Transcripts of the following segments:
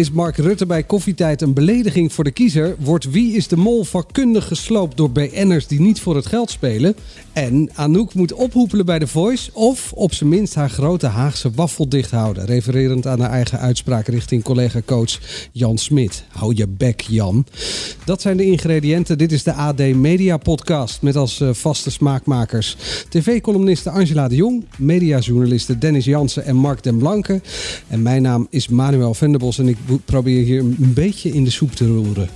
Is Mark Rutte bij koffietijd een belediging voor de kiezer? Wordt Wie is de Mol vakkundig gesloopt door BN'ers die niet voor het geld spelen? En Anouk moet ophoepelen bij The Voice of op zijn minst haar grote Haagse waffel dicht houden. Refererend aan haar eigen uitspraak richting collega-coach Jan Smit. Hou je bek, Jan. Dat zijn de ingrediënten. Dit is de AD Media Podcast met als eh, vaste smaakmakers tv-columniste Angela de Jong, mediajournalisten Dennis Jansen en Mark den Blanke. En mijn naam is Manuel Venderbos en ik probeer hier een beetje in de soep te roeren.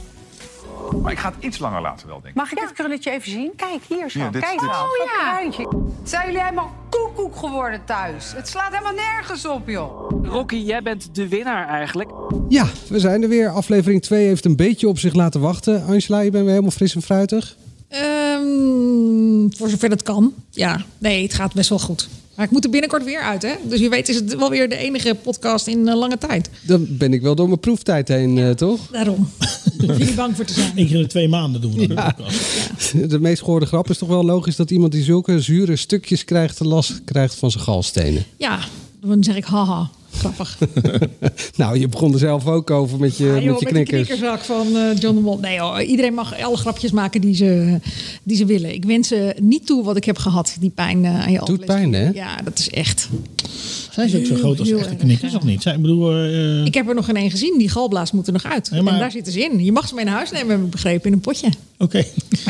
Maar ik ga het iets langer laten wel, denk ik. Mag ik het krulletje even zien? Kijk, hier zo. Ja, dit- Kijk dit- nou. Oh, ja. Kruintje. Zijn jullie helemaal koekoek geworden thuis? Het slaat helemaal nergens op, joh. Rocky, jij bent de winnaar eigenlijk. Ja, we zijn er weer. Aflevering 2 heeft een beetje op zich laten wachten. Angela, je bent weer helemaal fris en fruitig. Ehm, voor zover dat kan. Ja, nee, het gaat best wel goed. Maar ik moet er binnenkort weer uit, hè? Dus wie weet is het wel weer de enige podcast in eh, lange tijd. Dan ben ik wel door mijn proeftijd heen, eh, toch? Daarom. Je niet bang voor te zijn. Eén keer in de twee maanden doen we. De meest gehoorde grap is toch wel logisch dat iemand die zulke zure stukjes krijgt, de last krijgt van zijn galstenen. Ja, dan zeg ik haha. Grappig. Nou, je begon er zelf ook over met je, joh, met je met knikkers. knikkerzak van eh, John de Mol. Nee iedereen mag alle grapjes maken die ze, die ze willen. Ik wens ze niet toe wat ik heb gehad, die pijn eh, aan je Doet alvlees. pijn, hè? Ja, dat is echt. Zijn ze ook zo groot als heel echte knikkers ja. of niet? Zijn, ik bedoel, eh, Ik heb er nog geen één gezien. Die galblaas moet er nog uit. Ja, maar- En daar zitten ze in. Je mag ze mee naar huis nemen, heb ik begrepen, in een potje. oké.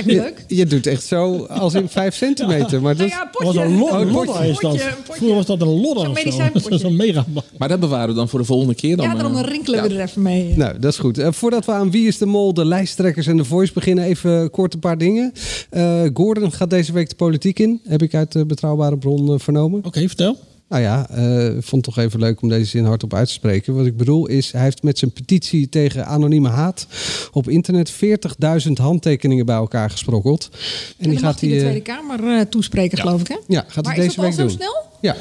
Me leuk. Je, je doet echt zo als in 5 centimeter. Maar dat, Nou ja, een Dat was potje. een lo- Oh, een lodder potje. is dat. Potje, een potje. Vroeger was dat een lodder Zo'n of zo. medicijnpotje. Zo'n mega... Maar dat bewaren we dan voor de volgende keer. Dan, Ja, daarom eh, rinkelen we er even mee. Nou, dat is goed. Eh, voordat we aan Wie is de Mol, de lijsttrekkers en de Voice beginnen, even kort een paar dingen. Eh, Gordon gaat deze week de politiek in, heb ik uit de betrouwbare bron eh, vernomen. Oké, vertel. Nou ja, eh, ik vond het toch even leuk om deze zin hardop uit te spreken. Wat ik bedoel is, hij heeft met zijn petitie tegen anonieme haat op internet 40.000 handtekeningen bij elkaar gesprokkeld. En, En die gaat hij de eh, Tweede Kamer eh, toespreken, geloof ik, hè? ja, gaat Maar hij is deze dat al week zo doen. snel? Ja,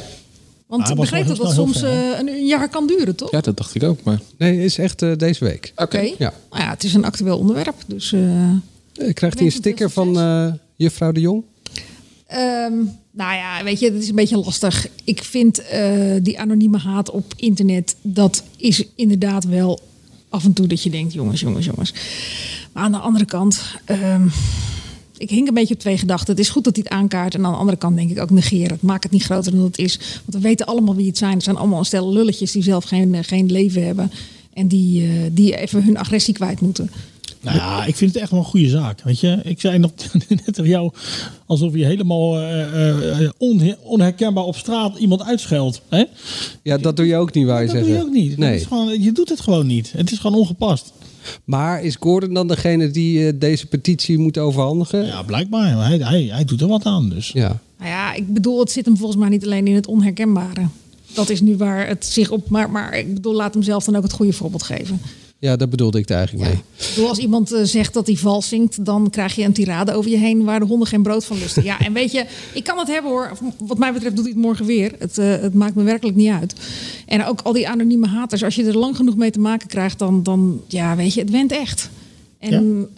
Want ik begreep dat dat soms eh, een, een jaar kan duren, toch? Ja, dat dacht ik ook. Maar nee, is echt eh, deze week. oké. Ja. Nou ja, het is een actueel onderwerp. Dus, krijgt hij een sticker van eh, juffrouw de Jong? Ehm, nou ja, weet je, het is een beetje lastig. Ik vind eh, die anonieme haat op internet, dat is inderdaad wel af en toe dat je denkt, jongens, jongens, jongens. Maar aan de andere kant, ehm, ik hink een beetje op twee gedachten. Het is goed dat hij het aankaart. En aan de andere kant denk ik ook negeren. Het maakt het niet groter dan het is. Want we weten allemaal wie het zijn. Het zijn allemaal een stel lulletjes die zelf geen, eh, geen leven hebben. En die, eh, die even hun agressie kwijt moeten. Nou ja, ik vind het echt wel een goede zaak. Weet je, ik zei nog net tegen jou alsof je helemaal eh, eh, onhe- onherkenbaar op straat iemand uitscheldt. Hè? Ja, dat doe je ook niet, waar je Dat zeggen. doe je ook niet. Dat Nee. is gewoon, je doet het gewoon niet. Het is gewoon ongepast. Maar is Gordon dan degene die eh, deze petitie moet overhandigen? Ja, blijkbaar. Hij, hij doet er wat aan. Dus. Ja. Nou ja, ik bedoel, het zit hem volgens mij niet alleen in het onherkenbare. Dat is nu waar het zich op. Maar, maar ik bedoel, laat hem zelf dan ook het goede voorbeeld geven. Ja, dat bedoelde ik eigenlijk mee. Ik bedoel, als iemand eh, zegt dat hij vals zingt, dan krijg je een tirade over je heen waar de honden geen brood van lusten. Ja, en weet je, ik kan het hebben hoor. Wat mij betreft doet hij het morgen weer. Het, eh, het maakt me werkelijk niet uit. En ook al die anonieme haters, als je er lang genoeg mee te maken krijgt, dan, dan ja, weet je, het went echt. En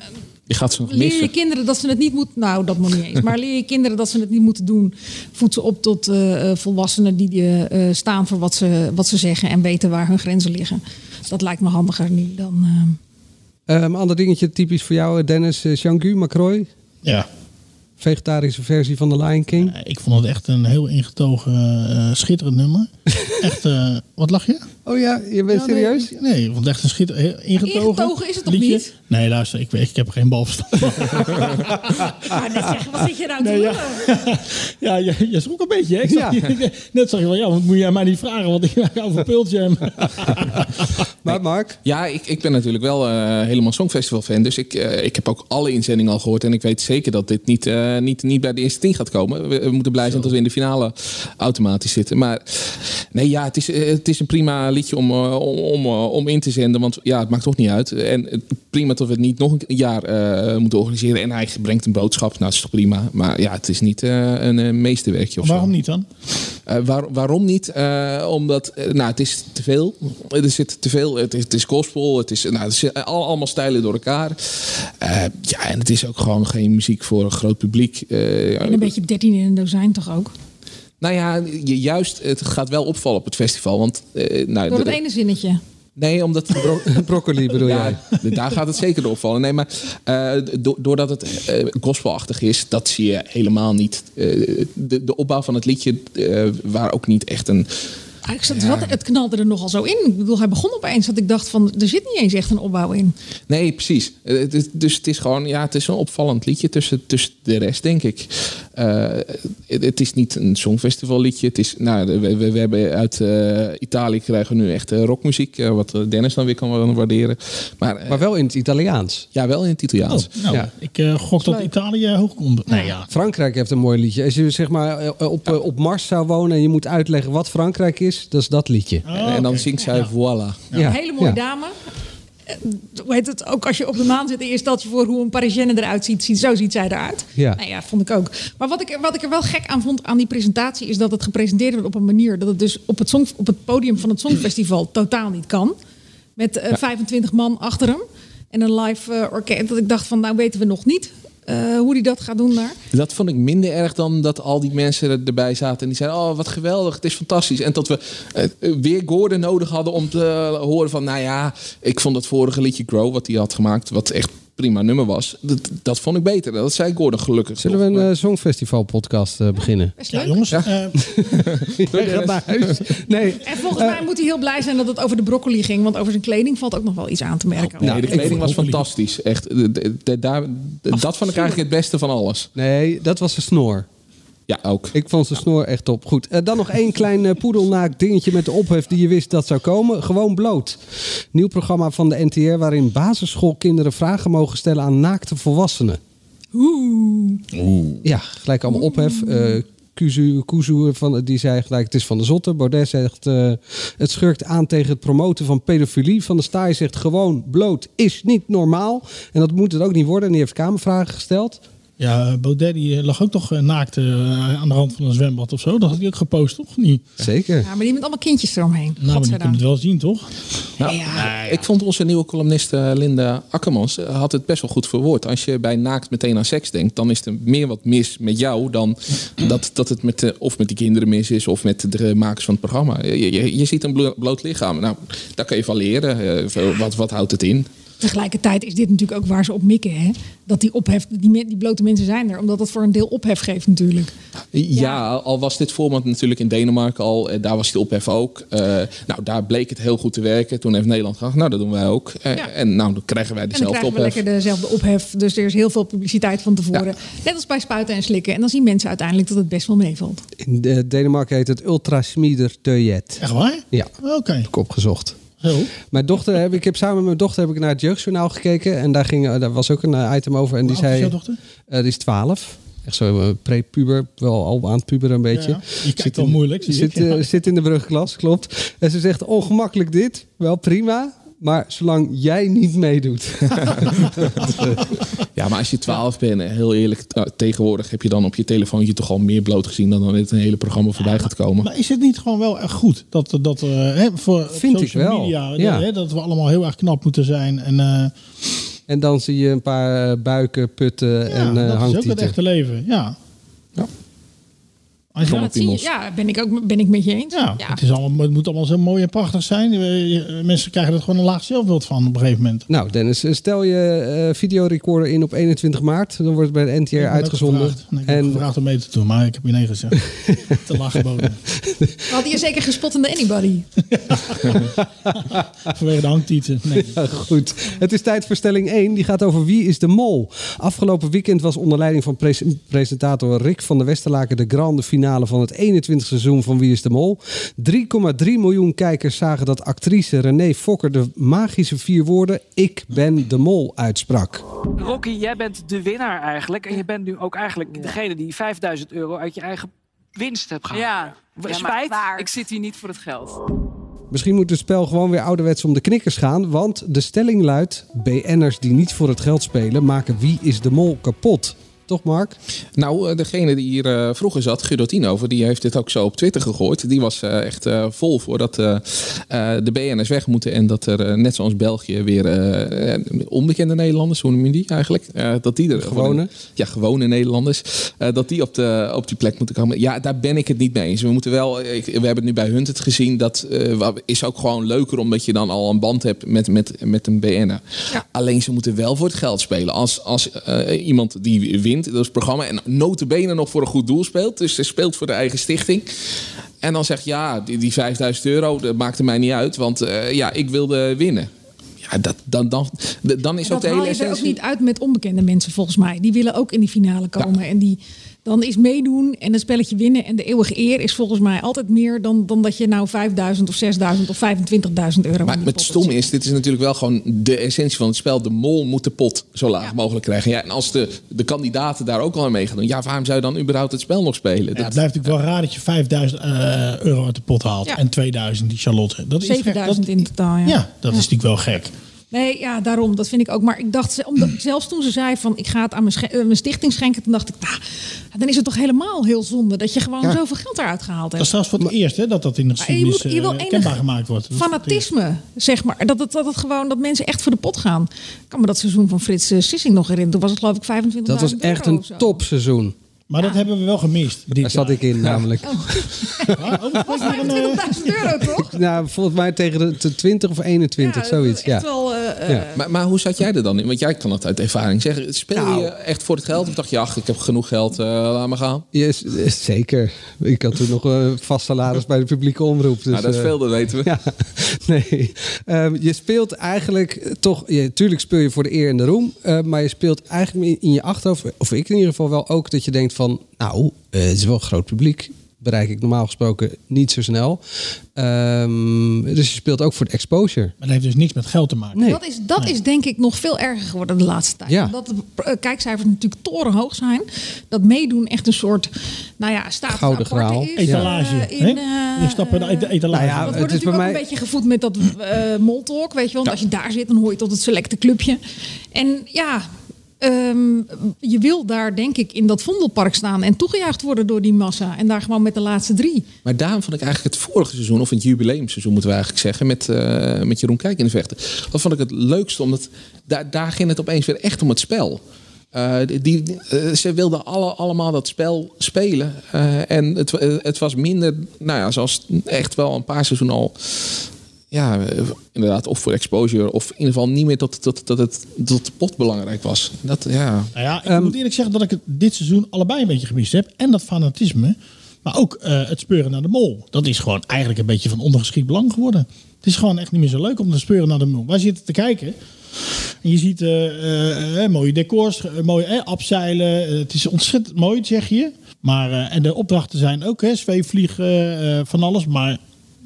Je gaat ze nog Leer je missen. kinderen dat ze het niet moeten. Nou, dat nog niet eens. Maar leer je kinderen dat ze het niet moeten doen. Voed ze op tot eh, eh, volwassenen die eh, staan voor wat ze, wat ze zeggen en weten waar hun grenzen liggen. Dat lijkt me handiger nu dan. eh, Eh, een ander dingetje typisch voor jou, eh, Dennis. Uh, Jean-Guy Macroy. Ja. Vegetarische versie van de Lion King. Ik vond het echt een heel ingetogen, eh, schitterend nummer. Echt, eh, wat lach je? Oh ja, je bent Ja, serieus? Nee, ik vond het echt een schitterend, ingetogen. Ingetogen is het toch niet? Nee, luister, ik, weet- ik heb geen balverstand wou net zeggen, wat zit je nou te Nee, ja. Ja, je, je schrok een beetje. Hè? Ik zag Ja. je- net zag je van, ja, wat moet jij mij niet vragen, want ik van Pearl Jam. Maar Mark? Ja, ik, ik ben natuurlijk wel eh, helemaal Songfestival fan. Dus ik, eh, ik heb ook alle inzendingen al gehoord. En ik weet zeker dat dit niet, eh, niet, niet bij de eerste tien gaat komen. We, we moeten blij zijn dat we in de finale automatisch zitten. Maar nee, ja, het is, het is een prima liedje om, om, om, om in te zenden. Want ja, het maakt toch niet uit. En het- dat we het niet nog een jaar eh, moeten organiseren. En hij brengt een boodschap. Nou, dat is toch prima. Maar ja, het is niet eh, een eh, meesterwerkje of Waarom zo. niet dan? Eh, waar- waarom niet? Eh, omdat, eh, nou, het is te veel. Er zit te veel. Het is, het is gospel. Het is, nou, het is al- allemaal stijlen door elkaar. Eh, ja, en het is ook gewoon geen muziek voor een groot publiek. Eh, En een beetje 13 in een dozijn toch ook? nou ja, je- juist, het gaat wel opvallen op het festival. Want, eh, nou, Door het ene zinnetje. Nee, omdat... broccoli bedoel ja, Daar gaat het zeker door opvallen. Nee, maar eh, do- doordat het eh, gospelachtig is, dat zie je helemaal niet. Eh, de, de opbouw van het liedje, waar ook niet echt een... Ik zat, het knalde er nogal zo in. Ik bedoel, hij begon opeens dat ik dacht van, er zit niet eens echt een opbouw in. Nee, precies. Eh, dus het is gewoon, ja, het is een opvallend liedje tussen, tussen de rest, denk ik. Eh, het, het is niet een songfestival liedje. Het is, nou, we, we, we hebben uit eh, Italië krijgen we nu echt eh, rockmuziek, wat Dennis dan weer kan waarderen. Maar, eh, Maar wel in het Italiaans. ja, wel in het Italiaans. Oh, nou, Ja. ik eh, gok dat. Italië hoog komt. Nee, ja. Frankrijk heeft een mooi liedje. Als je zeg maar op, op Mars zou wonen en je moet uitleggen wat Frankrijk is, dat is dat liedje. Oh, en dan zingt zij voilà. Ja. Een hele mooie ja. dame. Eh, Hoe heet het? Ook als je op de maan zit en je stelt je voor hoe een Parisienne eruit ziet. zo ziet zij eruit. Ja. Nou ja, vond ik ook. Maar wat ik, er- wat ik er wel gek aan vond aan die presentatie... is dat het gepresenteerd werd op een manier... dat het dus op het, song, op het podium van het Songfestival totaal niet kan. Met eh, 25 man achter hem. En een live eh, orkest. Dat ik dacht van, nou weten we nog niet... eh, hoe die dat gaat doen daar. Dat vond ik minder erg dan dat al die mensen er- erbij zaten. En die zeiden, oh wat geweldig, het is fantastisch. En dat we eh, weer Gordon nodig hadden om te eh, horen van... Nou ja, ik vond het vorige liedje Grow, wat hij had gemaakt... wat echt prima nummer was. Dat, dat vond ik beter. Dat zei Gordon gelukkig. Zullen we een eh, Songfestival podcast eh, beginnen? Ja, jongens. eh, gaat naar huis. Nee. En volgens mij moet hij heel blij zijn dat het over de broccoli ging. Want over zijn kleding valt ook nog wel iets aan te merken. Nee, Nou, de kleding was fantastisch. Echt, de- de- de- daar, de- dat vond ik eigenlijk het beste van alles. Nee, dat was de snor. Ja, ook. Ik vond zijn snor echt top. Goed, eh, dan nog één klein eh, poedelnaakt dingetje met de ophef die je wist dat zou komen. Gewoon bloot. Nieuw programma van de NTR waarin basisschoolkinderen vragen mogen stellen aan naakte volwassenen. Ja, gelijk allemaal ophef. Eh Kuzu, Kuzu van, die zei gelijk, het is van de zotte. Baudet zegt, eh, het schurkt aan tegen het promoten van pedofilie. Van de Staaij zegt gewoon, bloot is niet normaal. En dat moet het ook niet worden. En die heeft kamervragen gesteld. Ja, Baudet die lag ook toch eh, naakt eh, aan de rand van een zwembad of zo. Dat had hij ook gepost, toch? Niet? Zeker. Ja, maar die met allemaal kindjes eromheen. Nou, maar je kunt het wel zien, toch? Nou, Ja. Ik vond onze nieuwe columniste Linda Akkermans eh, had het best wel goed verwoord. Als je bij naakt meteen aan seks denkt, dan is er meer wat mis met jou dan dat, dat het met, de, of met die kinderen mis is of met de makers van het programma. Je, je, je ziet een blo- bloot lichaam. Nou, daar kun je van leren. Eh, wat, wat houdt het in? Tegelijkertijd is dit natuurlijk ook waar ze op mikken. Hè? Dat die ophef, die, die blote mensen zijn er. Omdat dat voor een deel ophef geeft natuurlijk. Ja, al was dit format natuurlijk in Denemarken al. eh, Daar was die ophef ook. Eh, nou, daar bleek het heel goed te werken. Toen heeft Nederland gedacht, nou, dat doen wij ook. Eh, Ja. En nou, dan krijgen wij En dan dezelfde we ophef. lekker dezelfde ophef. Dus er is heel veel publiciteit van tevoren. Net als bij spuiten en slikken. En dan zien mensen uiteindelijk dat het best wel meevalt. In Denemarken heet het Ultrasmieder Teujet. Echt waar? Ja, Oké. heb ik opgezocht. Zo. Mijn dochter heb ik heb samen met mijn dochter heb ik naar het jeugdjournaal gekeken en daar ging daar was ook een eh, item over en die is zei jouw dochter? eh, die is 12. Echt zo eh, pre-puber, wel al aan het puberen een beetje. Ja, je wel in- moeilijk, zie Zit, ik, ja. zit in de brugklas, klopt. En ze zegt ongemakkelijk dit, wel prima, maar zolang jij niet meedoet. Ja, maar als je 12 bent, eh, heel eerlijk, eh, tegenwoordig heb je dan op je telefoontje toch al meer bloot gezien dan dan dit een hele programma voorbij gaat komen. Maar is het niet gewoon wel echt goed dat, dat eh, hè, voor Vind ik social wel, media, ja. hè, dat we allemaal heel erg knap moeten zijn en eh, en dan zie je een paar eh, buiken, putten ja, en eh dat is ook het echte leven. Ja. Als je- Ja, dat ja ben, ik ook, ben ik met je eens. ja, Ja. Het, is allemaal, het moet allemaal zo mooi en prachtig zijn. Mensen krijgen er gewoon een laag zelfbeeld van op een gegeven moment. Nou Dennis, eh, stel je eh videorecorder in op 21 maart. Dan wordt het bij de NTR uitgezonden. Nee, ik en gevraagd om mee te doen, maar ik heb je nee gezegd. Te laag geboden. Had je zeker gespot in de Anybody? Vanwege de hangtieten. Nee. Ja, goed. Het is tijd voor stelling 1. Die gaat over wie is de mol. Afgelopen weekend was onder leiding van pres- presentator Rick van der Westerlaken de grande finale van het 21 seizoen van Wie is de Mol. 3,3 miljoen kijkers zagen dat actrice René Fokker de magische vier woorden Ik ben de mol uitsprak. Rocky, jij bent de winnaar eigenlijk. En je bent nu ook eigenlijk degene die 5000 euro uit je eigen winst hebt gehaald. Ja, ja, Spijt? maar ik zit hier niet voor het geld. Misschien moet het spel gewoon weer ouderwets om de knikkers gaan. Want de stelling luidt: BN'ers die niet voor het geld spelen, maken Wie is de Mol kapot. Toch, Mark? Nou, eh, degene die hier eh, vroeger zat, Guido Tienhoven, die heeft dit ook zo op Twitter gegooid. Die was eh, echt eh, vol voor dat eh, eh, de BN'ers weg moeten en dat er, net zoals België, weer onbekende Nederlanders, hoe noem je die eigenlijk? Eh, dat die er Gewone? ja, gewone Nederlanders, eh, dat die op, de, op die plek moeten komen. Ja, daar ben ik het niet mee eens. We moeten wel, ik- we hebben het nu bij Hunt het gezien, dat eh, is ook gewoon leuker omdat je dan al een band hebt met, met, met een BN'er. Alleen ze moeten wel voor het geld spelen. Als, als eh, iemand die wint, dat is het programma, en notabene nog voor een goed doel speelt, dus ze speelt voor de eigen stichting. En dan zegt ja, die, die 5000 euro, dat maakte mij niet uit, want eh, ja, ik wilde winnen. Ja, dat, dan, dan, dan is ook Dat de haal hele je er ook niet uit met onbekende mensen volgens mij. Die willen ook in die finale komen. En die dan is meedoen en een spelletje winnen. En de eeuwige eer is volgens mij altijd meer dan, dan dat je nou 5000 of 6000 of 25.000 euro Maar het stom is, dit is natuurlijk wel gewoon de essentie van het spel. De mol moet de pot zo laag mogelijk krijgen. Ja, en als de, de kandidaten daar ook al aan mee gaan doen, ja, waarom zou je dan überhaupt het spel nog spelen? Ja, Dat- het blijft natuurlijk wel raar dat je 5000 eh, euro uit de pot haalt. Ja. En 2000 die Charlotte. Dat is gek. 7000 Dat, in totaal. Ja. ja, dat is natuurlijk wel gek. Nee, ja, daarom. Dat vind ik ook. Maar ik dacht, omdat, zelfs toen ze zei van ik ga het aan mijn, eh, mijn stichting schenken, toen dacht ik, nou, dan is het toch helemaal heel zonde dat je gewoon Ja. zoveel geld eruit gehaald Dat is hebt. trouwens voor het eerst hè, dat dat in de Maar je, geschiedenis moet, je wil kenbaar gemaakt wordt. Dat fanatisme, zeg maar. Dat het, dat het gewoon, dat mensen echt voor de pot gaan. Ik kan me dat seizoen van Frits eh, Sissing nog herinneren. Toen was het geloof ik 25 Dat was echt een topseizoen. Maar dat hebben we wel gemist. Daar zat ik in namelijk. Dat was 25.000 euro, toch? Nou, volgens mij tegen de, de 20 of 21, zoiets. Ja. Wel... eh, Ja. eh, Maar, maar hoe zat jij er dan in? Want jij kan het uit ervaring zeggen. Speel Nou. je echt voor het geld? Of dacht je, ach, ik heb genoeg geld, eh, laat maar gaan? Yes, eh, zeker. Ik had toen nog een vast salaris bij de publieke omroep. Dus, nou, dat is eh, veel, dat weten we. Ja, nee. Ehm, je speelt eigenlijk toch... Je, tuurlijk speel je voor de eer en de roem. eh, maar je speelt eigenlijk in, in je achterhoofd... Of ik in ieder geval wel ook dat je denkt van... Nou, eh, het is wel een groot publiek. Bereik ik normaal gesproken niet zo snel. Ehm, dus je speelt ook voor de exposure. Maar dat heeft dus niks met geld te maken. Nee. Dat, is, dat is denk ik nog veel erger geworden de laatste tijd. Ja. Omdat de eh, kijkcijfers natuurlijk torenhoog zijn. Dat meedoen echt een soort, nou ja, status Gouden graal. is. Etalage. eh, hè? in, je in de etalage. Nou ja, dat het wordt is bij natuurlijk ook mij- een beetje gevoed met dat eh moltalk, weet je wel. Want als je daar zit, dan hoor je tot het selecte clubje. En ja, ehm, je wil daar denk ik in dat Vondelpark staan en toegejuicht worden door die massa. En daar gewoon met de laatste drie. Maar daarom vond ik eigenlijk het vorige seizoen, of het jubileumseizoen moeten we eigenlijk zeggen, met, eh, met Jeroen Kijk in de vechten. Dat vond ik het leukste, omdat daar, daar ging het opeens weer echt om het spel. Eh, die, eh, ze wilden alle, allemaal dat spel spelen. En het, het was minder, nou ja, zoals echt wel een paar seizoenen al. Ja, eh, inderdaad, of voor exposure, of in ieder geval niet meer dat, dat, dat het tot de pot belangrijk was. Dat, ja. Nou ja, ik Ehm, moet eerlijk zeggen dat ik het dit seizoen allebei een beetje gemist heb. En dat fanatisme. Maar ook eh, het speuren naar de mol. Dat is gewoon eigenlijk een beetje van ondergeschikt belang geworden. Het is gewoon echt niet meer zo leuk om te speuren naar de mol. Wij zitten te kijken. En je ziet eh, mooie decors, mooie abzeilen. Het is ontzettend mooi, zeg je. Maar, eh, en de opdrachten zijn ook hè, zweefvliegen, eh, van alles. Maar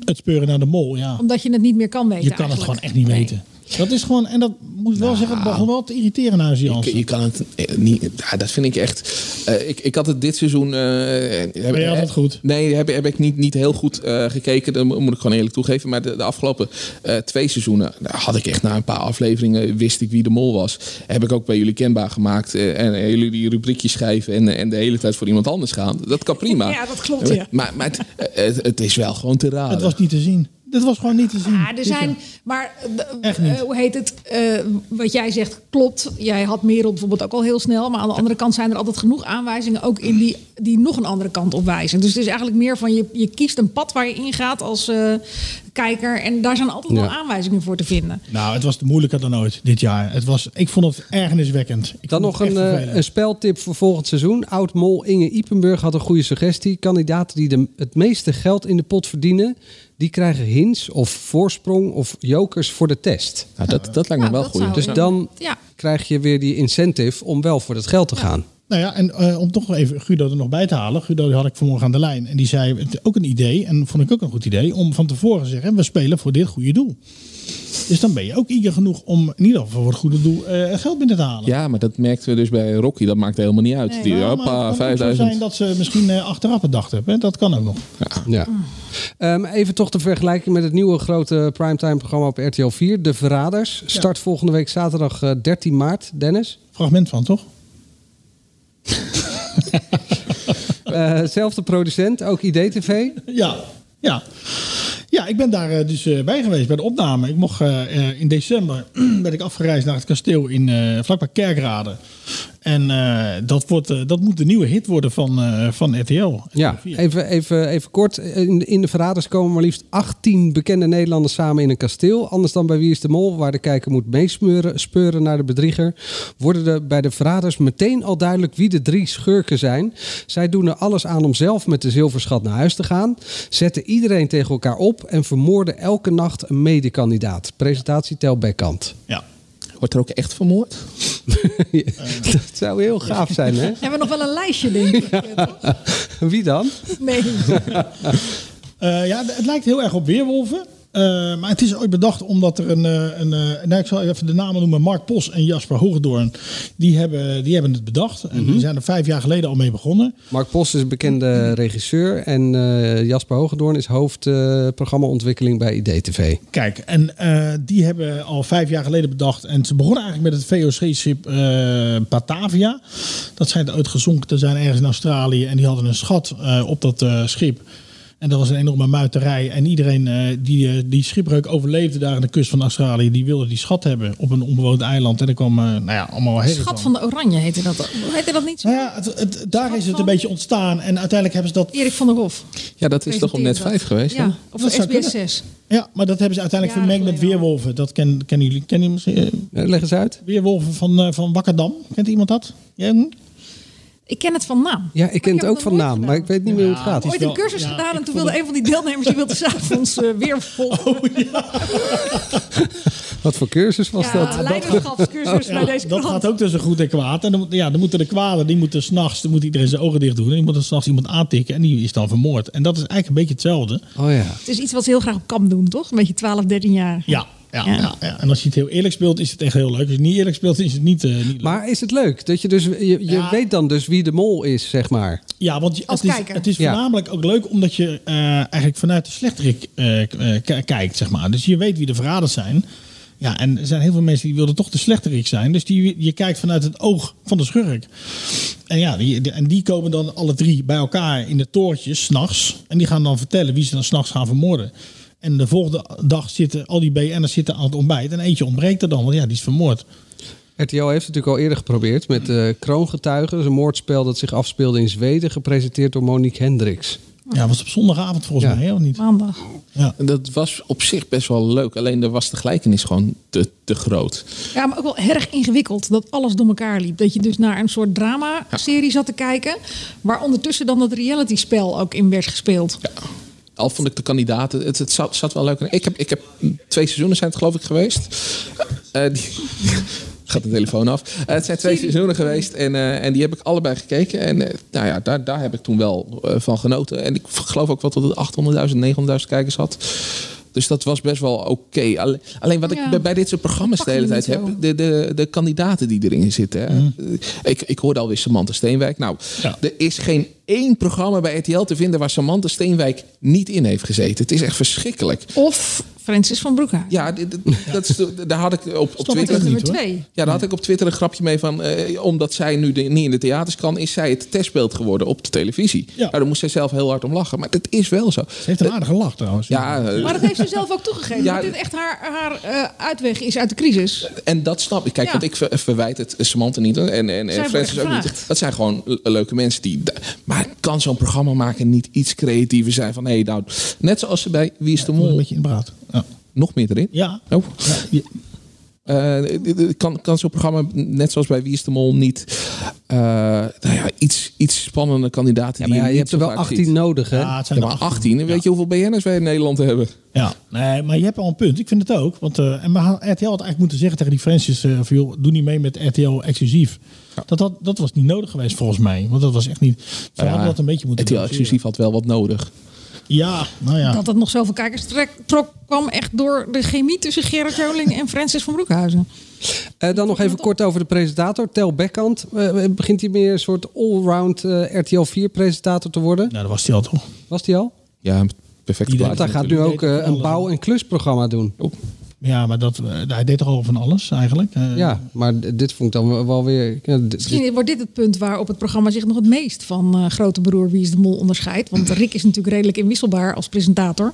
het speuren naar de mol, ja. Omdat je het niet meer kan weten Je kan het gewoon echt niet weten. Dat is gewoon, en dat moet ik wel zeggen, het begon wel te irriteren naar Je, Jansen. je kan het eh, niet. Ja, dat vind ik echt. eh, ik, ik had het dit seizoen. eh heb, Ben je altijd goed? Nee, heb, heb ik niet, niet heel goed eh, gekeken. Dat moet ik gewoon eerlijk toegeven. Maar de, de afgelopen eh, twee seizoenen nou, had ik echt na een paar afleveringen wist ik wie de mol was. Heb ik ook bij jullie kenbaar gemaakt. en jullie die rubriekjes schrijven en, en de hele tijd voor iemand anders gaan. Dat kan prima. Ja, dat klopt, ja. Maar, maar het, het, het is wel gewoon te raden. Het was niet te zien. Dit was gewoon niet te zien. Ja, er Dit zijn, maar eh, eh, hoe heet het? Eh, wat jij zegt klopt. Jij had Merel bijvoorbeeld ook al heel snel. Maar aan de andere kant zijn er altijd genoeg aanwijzingen ook in die, die nog een andere kant op wijzen. Dus het is eigenlijk meer van je, je kiest een pad waar je ingaat als kijker. En daar zijn altijd wel Ja. aanwijzingen voor te vinden. Nou, het was moeilijker dan ooit dit jaar. Het was, ik vond het ergerniswekkend. Ik Dan nog een, eh, een speltip voor volgend seizoen. Oud-mol Inge Ipenburg had een goede suggestie. Kandidaten die de, het meeste geld in de pot verdienen... die krijgen hints of voorsprong of jokers voor de test. Nou, dat, dat lijkt me Nou, wel dat goed. Dus dan Ja. krijg je weer die incentive om wel voor het geld te gaan. Nou ja, en eh, om toch nog even Guido er nog bij te halen. Guido had ik vanmorgen aan de lijn. En die zei, het ook een idee, en vond ik ook een goed idee, om van tevoren te zeggen, we spelen voor dit goede doel. Dus dan ben je ook eager genoeg om in ieder geval voor het goede doel eh, geld binnen te halen. Ja, maar dat merkten we dus bij Rocky. Dat maakt helemaal niet uit. Die, Ja, maar hoppa, het kan ook zo 5000. zijn dat ze misschien eh, achteraf bedacht hebben. hè. Dat kan ook nog. Ja. Ehm, even toch de vergelijking met het nieuwe grote primetime-programma op RTL 4, De Verraders. Start volgende week zaterdag eh, 13 maart. Dennis? Fragment van, toch? Eh, zelfde producent, ook IDTV. Ja, ja. Ja, ik ben daar eh, dus eh, bij geweest bij de opname. Ik mocht in december ben ik afgereisd naar het kasteel in vlakbij Kerkrade. En eh, dat, wordt, eh, dat moet de nieuwe hit worden van, eh, van RTL. Ja, even, even, even kort. In, in de Verraders komen maar liefst 18 bekende Nederlanders samen in een kasteel. Anders dan bij Wie is de Mol, waar de kijker moet meespeuren speuren naar de bedrieger. Worden er bij de Verraders meteen al duidelijk wie de drie schurken zijn. Zij doen er alles aan om zelf met de zilverschat naar huis te gaan. Zetten iedereen tegen elkaar op en vermoorden elke nacht een medekandidaat. Presentatie tel Bekkant. Ja. Wordt er ook echt vermoord? Dat zou heel gaaf zijn, hè? Hebben we nog wel een lijstje, denk ik. Wie dan? Nee. Eh, ja, het lijkt heel erg op Weerwolven. Eh, maar het is ooit bedacht omdat er een... eh, een eh, nou, ik zal even de namen noemen. Mark Pos en Jasper Hoogdoorn. Die hebben, die hebben het bedacht. En die zijn er vijf jaar geleden al mee begonnen. Mark Post is een bekende regisseur en Jasper Hogedoorn is hoofd eh, programmaontwikkeling bij IDTV. Kijk, en die hebben al vijf jaar geleden bedacht. En ze begonnen eigenlijk met het VOC-schip Batavia. Dat schijnt ooit gezonken te zijn ergens in Australië. En die hadden een schat op dat schip. En dat was een enorme muiterij. En iedereen eh, die eh, die schipbreuk overleefde daar aan de kust van Australië... die wilde die schat hebben op een onbewoond eiland. En er kwam eh, nou ja, allemaal herrie Schat van de Oranje heette dat. Heette dat niet zo? Nou ja, het, het- daar is het een beetje ontstaan. En uiteindelijk hebben ze dat... Erik van der Hof. Ja, dat is toch op net 5 geweest? Ja, of Dat SBS kunnen. 6. Ja, maar dat hebben ze uiteindelijk Jaren vermengd met Weerwolven. Dat ken, kennen jullie. Kennen jullie misschien, Leg eens uit. Weerwolven van, eh, van Wakkerdam. Kent iemand dat? Ja? Ik ken het van naam. Ja, ik ken het ook van naam, maar ik weet niet meer hoe het gaat. Ooit een cursus gedaan en toen wilde een van die deelnemers die wilde s'avonds uh, weer volgen. Wat voor cursus was Ja, dat? leiderschapscursus bij deze dat gaat ook tussen goed en kwaad. En dan, ja, dan moeten de kwaden, die moeten s'nachts, dan moet iedereen zijn ogen dicht doen. En die moeten s'nachts iemand aantikken en die is dan vermoord. En dat is eigenlijk een beetje hetzelfde. Oh ja. Het is iets wat ze heel graag op kamp doen, toch? Een beetje 12, 13 jaar. Ja, ja, ja. ja, En als je het heel eerlijk speelt, is het echt heel leuk. Als je het niet eerlijk speelt, is het niet, eh, niet leuk. Maar is het leuk? Dat je dus, je, je Ja. weet dan dus wie de mol is, zeg maar. Ja, want je- Als het is, het is Ja. voornamelijk ook leuk omdat je eh, eigenlijk vanuit de slechterik eh, eh, kijkt, zeg maar. Dus je weet wie de verraders zijn. Ja, en er zijn heel veel mensen die wilden toch de slechterik zijn. Dus die, je kijkt vanuit het oog van de schurk. En ja, die, die- en die komen dan alle drie bij elkaar in de toortjes, s'nachts. En die gaan dan vertellen wie ze dan s'nachts gaan vermoorden. En de volgende dag zitten al die BN'ers zitten aan het ontbijt. En eentje ontbreekt er dan, want ja, die is vermoord. RTL heeft het natuurlijk al eerder geprobeerd met eh Kroongetuigen. Dat is een moordspel dat zich afspeelde in Zweden, gepresenteerd door Monique Hendricks. Ja, was op zondagavond volgens Ja. mij, hè, of niet? Maandag. En dat was op zich best wel leuk. Alleen er was de gelijkenis gewoon te, te groot. Ja, maar ook wel erg ingewikkeld dat alles door elkaar liep. Dat je dus naar een soort drama-serie zat te kijken. Waar ondertussen dan dat reality-spel ook in werd gespeeld. Al vond ik de kandidaten, het, het zat, zat wel leuk. Ik heb, ik heb twee seizoenen zijn het geloof ik geweest. Eh, die, gaat de telefoon af. Eh, het zijn twee seizoenen geweest en, eh, en die heb ik allebei gekeken. En eh, nou ja, daar, daar heb ik toen wel van genoten. En ik geloof ook wel dat het 800.000, 900.000 kijkers had. Dus dat was best wel oké. Alleen, alleen wat ik Ja. bij- bij dit soort programma's de hele tijd heb, de, de, de kandidaten die erin zitten. Hè. Ik, ik hoorde alweer Samantha Steenwijk. Nou, Ja. er is geen één programma bij RTL te vinden waar Samantha Steenwijk niet in heeft gezeten. Het is echt verschrikkelijk. Of Francis van Broekhuis. Ja, dat is, de- daar had ik op, op Twitter. niet, twee. Ja, daar had ik op Twitter een grapje mee van. eh, omdat zij nu de, niet in de theaters kan, is zij het testbeeld geworden op de televisie. Ja. Nou, daar moest zij zelf heel hard om lachen. Maar dat is wel zo. Ze heeft een aardige lach trouwens. Ja, eh, Maar dat heeft ze zelf ook toegegeven. Ja, dat dit echt haar, haar eh, uitweg is uit de crisis. En dat snap ik. Kijk, Ja. want ik ver- verwijt het Samantha niet en, en, en Francis ook niet. Dat zijn gewoon le- leuke mensen die. Maar kan zo'n programma maken niet iets creatiever zijn van hey, nou, net zoals ze bij Wie is de Een Mol beetje in de braad. Ja. nog meer erin? Ja. Oh. Ja. Eh, dit- kan kan zo'n programma, net zoals bij Wie is de Mol, niet eh, nou ja, iets, iets spannende kandidaten Ja, maar die ja, je hebt er wel zo vaak 18 ziet? nodig, hè? Ja, het zijn Ja, er maar 18. 18, weet je hoeveel BN'ers wij in Nederland hebben? Ja, nee, maar je hebt al een punt. Ik vind het ook. Want eh, en RTL had eigenlijk moeten zeggen tegen die Francis: eh van, joh, doe niet mee met RTL exclusief. Dat, had, dat was niet nodig geweest volgens mij. Want dat was echt niet. Ze hadden dat een beetje moeten RTL exclusief had wel wat nodig. Ja, nou ja. Dat het nog zoveel kijkers trek, trok, kwam echt door de chemie tussen Gerard Joling en Francis van Broekhuizen. Eh, dan nog even kort over de presentator, Tel Bekkant. Eh, begint hij meer een soort allround eh, RTL 4 presentator te worden? Nou, dat was hij al toch? Was hij al? Ja, perfect Iedereen- Want hij gaat nu ook eh, een bouw- en klusprogramma doen. Ja, maar dat, eh, hij deed toch al van alles eigenlijk. Eh, Ja, maar dit vond ik dan wel weer... ja, d- dit- Misschien wordt dit het punt waarop het programma zich nog het meest van eh, Grote Broer Wie is de Mol onderscheidt. Want Rick is natuurlijk redelijk inwisselbaar als presentator.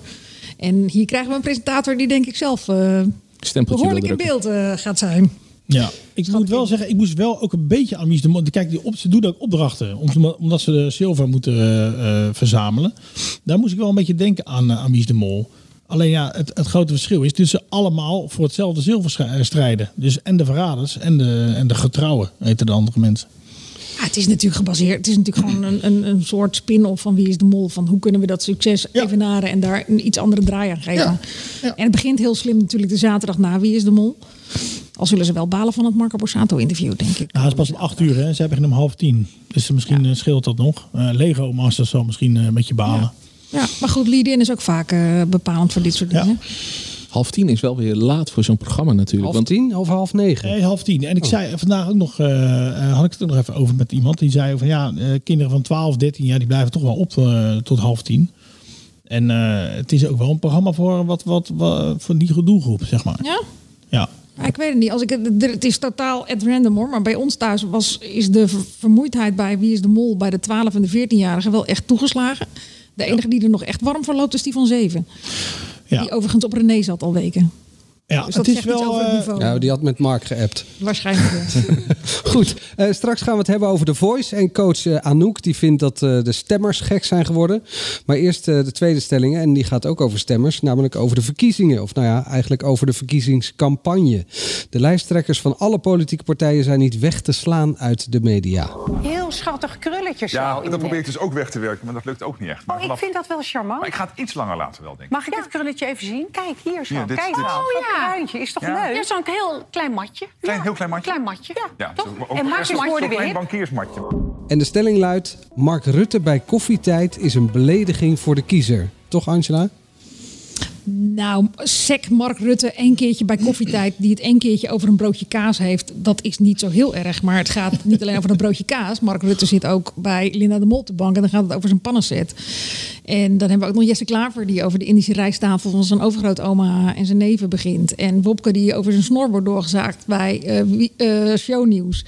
En hier krijgen we een presentator die denk ik zelf eh, Stempeltje behoorlijk in beeld eh, gaat zijn. Ja, ik moet wel zeggen, ik moest wel ook een beetje aan Mies de Mol. Kijk, die op, ze doen ook opdrachten, om- omdat ze de zilver moeten eh, eh, verzamelen. Daar moest ik wel een beetje denken aan, aan Mies de Mol. Alleen ja, het, het grote verschil is dat ze allemaal voor hetzelfde zilver strijden. Dus en de verraders en de, en de getrouwen, heten de andere mensen. Ja, het is natuurlijk gebaseerd. Het is natuurlijk gewoon een, een, een soort spin-off van Wie is de Mol. Van hoe kunnen we dat succes evenaren en daar een iets andere draai aan geven. En het begint heel slim natuurlijk de zaterdag na Wie is de Mol. Al zullen ze wel balen van het Marco Borsato interview, denk ik. Nou, het is pas om acht uur, hè. Ze hebben hem half tien. Dus misschien eh, scheelt dat nog. Eh, Lego Masters zal misschien eh, een beetje balen. Ja, maar goed, lead-in is ook vaak eh, bepalend voor dit soort dingen. Half tien is wel weer laat voor zo'n programma natuurlijk. half tien of half negen? Nee, half tien. En ik Oh. zei vandaag ook nog, eh, eh, had ik het er nog even over met iemand. Die zei van ja, eh, kinderen van 12, 13 jaar, die blijven toch wel op eh, tot half tien. En eh, het is ook wel een programma voor, wat, wat, wat, voor die doelgroep, zeg maar. Ja? Ja. Ik weet het niet. Als ik, het- het is totaal at random hoor. Maar bij ons thuis was, is de ver- vermoeidheid bij Wie is de Mol bij de 12 en de 14-jarigen wel echt toegeslagen. De enige die er nog echt warm voor loopt is die van 7. Ja. Die overigens op René zat al weken. Ja, Dus het dat is wel. over het eh, niveau. Nou, die had met Mark geappt. Waarschijnlijk. Goed, eh, straks gaan we het hebben over The Voice. En coach eh, Anouk die vindt dat eh, de stemmers gek zijn geworden. Maar eerst eh, de tweede stelling. En die gaat ook over stemmers. Namelijk over de verkiezingen. Of nou ja, eigenlijk over de verkiezingscampagne. De lijsttrekkers van alle politieke partijen zijn niet weg te slaan uit de media. Heel schattig krulletjes zo Ja, dat de probeer ik dus ook weg te werken, maar dat lukt ook niet echt. Maar, Oh, ik vanaf- vind dat wel charmant. maar ik ga het iets langer laten wel, denk ik. Mag ik dit krulletje even zien? Kijk, hier zo. Hier, dit- Kijk dit-. Oh, Zo'n ja. Is toch Ja. leuk? Ja, zo'n heel klein matje. Klein, heel klein matje? Klein matje. Ja, Ja, toch? zo- ook en worden weer klein hip. bankiersmatje. En de stelling luidt: Mark Rutte bij koffietijd is een belediging voor de kiezer. Toch, Angela? Nou, sec Mark Rutte één keertje bij koffietijd... die het één keertje over een broodje kaas heeft... dat is niet zo heel erg. Maar het gaat niet alleen over een broodje kaas. Mark Rutte zit ook bij Linda de Mol en dan gaat het over zijn pannenset. En dan hebben we ook nog Jesse Klaver... die over de Indische rijsttafel van zijn overgrootoma en zijn neven begint. En Wopke die over zijn snor wordt doorgezaagd bij wie- eh, shownieuws.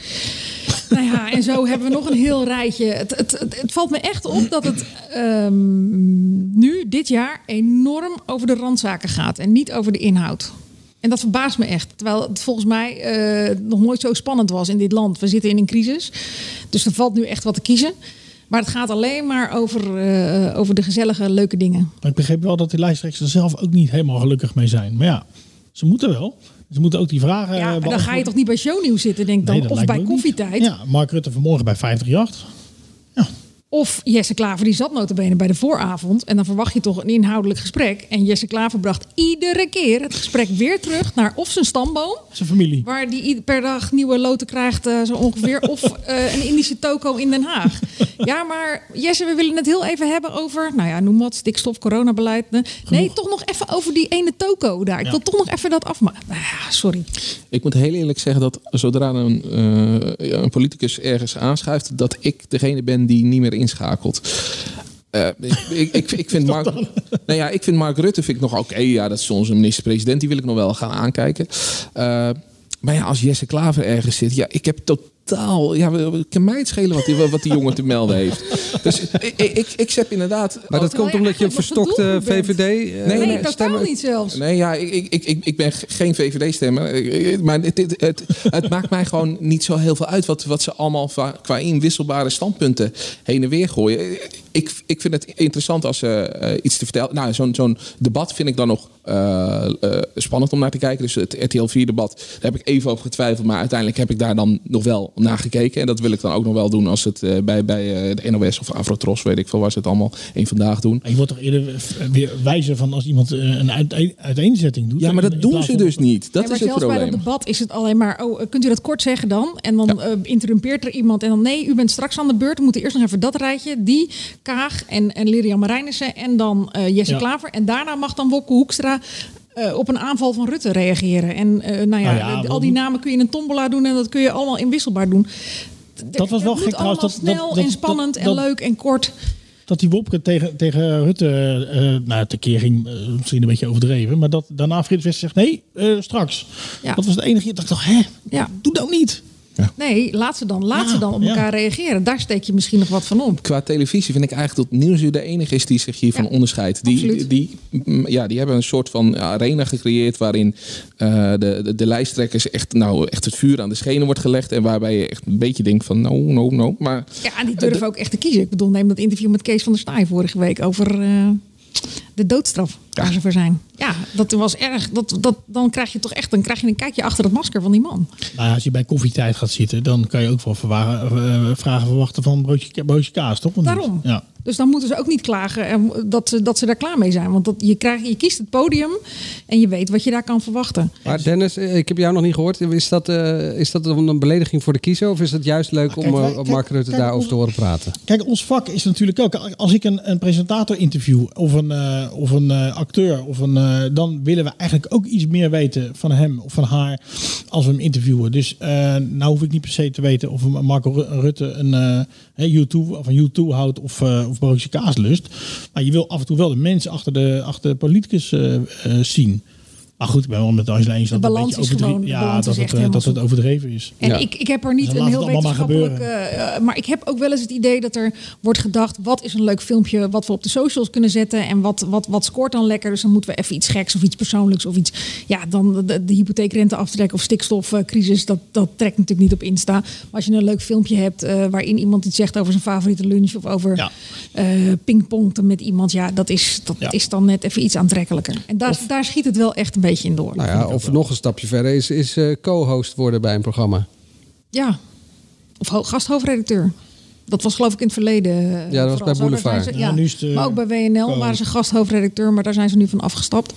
Nou ja, en zo hebben we nog een heel rijtje. Het, het, het, valt me echt op dat het ehm, nu, dit jaar, enorm over de randzaken gaat en niet over de inhoud. En dat verbaast me echt. Terwijl het volgens mij eh, nog nooit zo spannend was in dit land. We zitten in een crisis. Dus er valt nu echt wat te kiezen. Maar het gaat alleen maar over, eh, over de gezellige, leuke dingen. Maar ik begreep wel dat die lijsttrekkers er zelf ook niet helemaal gelukkig mee zijn. Maar ja, ze moeten wel. Ze moeten ook die vragen. Ja, eh, maar dan ga je toch niet bij shownieuws zitten, denk ik dan. Nee, of bij koffietijd. Ja, Mark Rutte vanmorgen bij 538. Of Jesse Klaver, die zat notabene bij de vooravond. En dan verwacht je toch een inhoudelijk gesprek. En Jesse Klaver bracht iedere keer het gesprek weer terug naar of zijn stamboom. Zijn familie. Waar die ieder- per dag nieuwe loten krijgt, eh, zo ongeveer. Of eh, een Indische toko in Den Haag. Ja, maar Jesse, we willen het heel even hebben over, nou ja, noem wat, stikstof, coronabeleid. Nee, toch nog even over die ene toko daar. Ik Ja. wil toch nog even dat afmaken. Nou ja, sorry. Ik moet heel eerlijk zeggen dat zodra een, eh, ja, een politicus ergens aanschuift, dat ik degene ben die niet meer inschakelt. Eh, ik, ik, ik, ik vind Mark, nou ja, ik vind Mark Rutte vind ik nog oké. ja, dat is onze minister-president. Die wil ik nog wel gaan aankijken. Eh, maar ja, als Jesse Klaver ergens zit, ja, ik heb totaal... Ja, kan mij het schelen wat die, wat die jongen te melden heeft. Dus ik, ik, ik zet inderdaad... Maar dat komt omdat je een verstokte VVD eh, Nee, nee, totaal niet zelfs. Nee, ja, ik, ik, ik- ik, ben geen VVD-stemmer. Maar het, het, het, het maakt mij gewoon niet zo heel veel uit wat, wat ze allemaal qua inwisselbare standpunten heen en weer gooien. Ik, ik vind het interessant als ze eh, iets te vertellen. Nou, zo'n zo'n debat vind ik dan nog eh, eh, spannend om naar te kijken. Dus het RTL 4-debat, daar heb ik even over getwijfeld. Maar uiteindelijk heb ik daar dan nog wel naar gekeken. En dat wil ik dan ook nog wel doen als het eh, bij, bij eh, de NOS of Afrotros, weet ik veel, waar ze het allemaal één vandaag doen. Je wordt toch eerder weer wijzer van als iemand eh, een uiteen- uiteenzetting doet. Ja, maar In- dat in doen ze van- dus niet. Dat Ja, is het zelfs bij probleem. dat debat is het alleen maar, oh, kunt u dat kort zeggen dan? En dan eh, interrumpeert er iemand en dan, nee, u bent straks aan de beurt. We moeten eerst nog even dat rijtje. Die, Kaag en, en Lirian Marijnissen en dan eh, Jesse Ja. Klaver. En daarna mag dan Wopke Hoekstra eh, op een aanval van Rutte reageren. En eh, nou ja, Nou ja, al die namen kun je in een tombola doen en dat kun je allemaal inwisselbaar doen. Dat was wel gek trouwens. Dat, snel dat, dat, en spannend en leuk en kort. Dat die Wopke tegen, tegen Rutte eh nou, tekeer ging, misschien een beetje overdreven. Maar dat daarna Frits zegt, nee, straks. Ja. Dat was het enige. Ik dacht, hè, Ja. doe dat niet. Nee, laat ze dan, laat Ja, ze dan op ja. elkaar reageren. Daar steek je misschien nog wat van op. Qua televisie vind ik eigenlijk dat Nieuwsuur de enige is die zich hiervan onderscheidt. Die, die, ja, die hebben een soort van arena gecreëerd waarin eh, de, de, de lijsttrekkers echt, nou, echt het vuur aan de schenen wordt gelegd. En waarbij je echt een beetje denkt van no, no, no. Maar Ja, en die durven ook echt te kiezen. Ik bedoel, neem dat interview met Kees van der Staaij vorige week over eh, de doodstraf waar ze voor zijn. Ja, dat was erg. Dat, dat, dan krijg je toch echt dan krijg je een kijkje achter het masker van die man. Nou ja, als je bij koffietijd gaat zitten, dan kan je ook wel verwagen, eh, vragen verwachten van broodje, broodje kaas, toch? Daarom. Ja. Dus dan moeten ze ook niet klagen dat ze, dat ze daar klaar mee zijn. Want dat, je, krijgt, je kiest het podium en je weet wat je daar kan verwachten. Maar Dennis, eh, ik heb jou nog niet gehoord. Is dat, eh, is dat dan een belediging voor de kiezer? Of is het juist leuk kijk, om wij- kijk, Mark Rutte kijk, daarover ons- te horen praten? Kijk, ons vak is natuurlijk ook. Als ik een, een presentator interview of een, eh, of een eh, acteur, of een, eh, dan willen we eigenlijk ook iets meer weten van hem of van haar als we hem interviewen. Dus eh nou hoef ik niet per se te weten of Marco Ru- Rutte een eh, of een YouTube houdt of, eh of kaas lust. Maar je wil af en toe wel de mensen achter de, achter de politicus eh, eh, zien. Maar goed, ik ben wel met Angela eens dat het een beetje is overdreven, ja, balans dat, is het, eh, dat het overdreven is. En ik, ik heb er niet Dus een heel wetenschappelijk... eh, maar ik heb ook wel eens het idee dat er wordt gedacht... wat is een leuk filmpje wat we op de socials kunnen zetten... en wat, wat, wat scoort dan lekker. Dus dan moeten we even iets geks of iets persoonlijks of iets... Ja, dan de, de hypotheekrente aftrek of stikstofcrisis... Dat, dat trekt natuurlijk niet op Insta. Maar als je een leuk filmpje hebt eh, waarin iemand iets zegt... over zijn favoriete lunch of over eh pingpongen met iemand... ja, dat, is, dat Ja. is dan net even iets aantrekkelijker. En daar, daar schiet het wel echt een beetje in door. Nou ja, of nog een stapje verder is, is eh, co-host worden bij een programma. Ja, of ho- gasthoofdredacteur. Dat was geloof ik in het verleden. eh, Ja, dat was bij Boulevard. zijn ze- Ja, ja, nu is het, eh, maar ook bij WNL waren ze gasthoofdredacteur, maar daar zijn ze nu van afgestapt.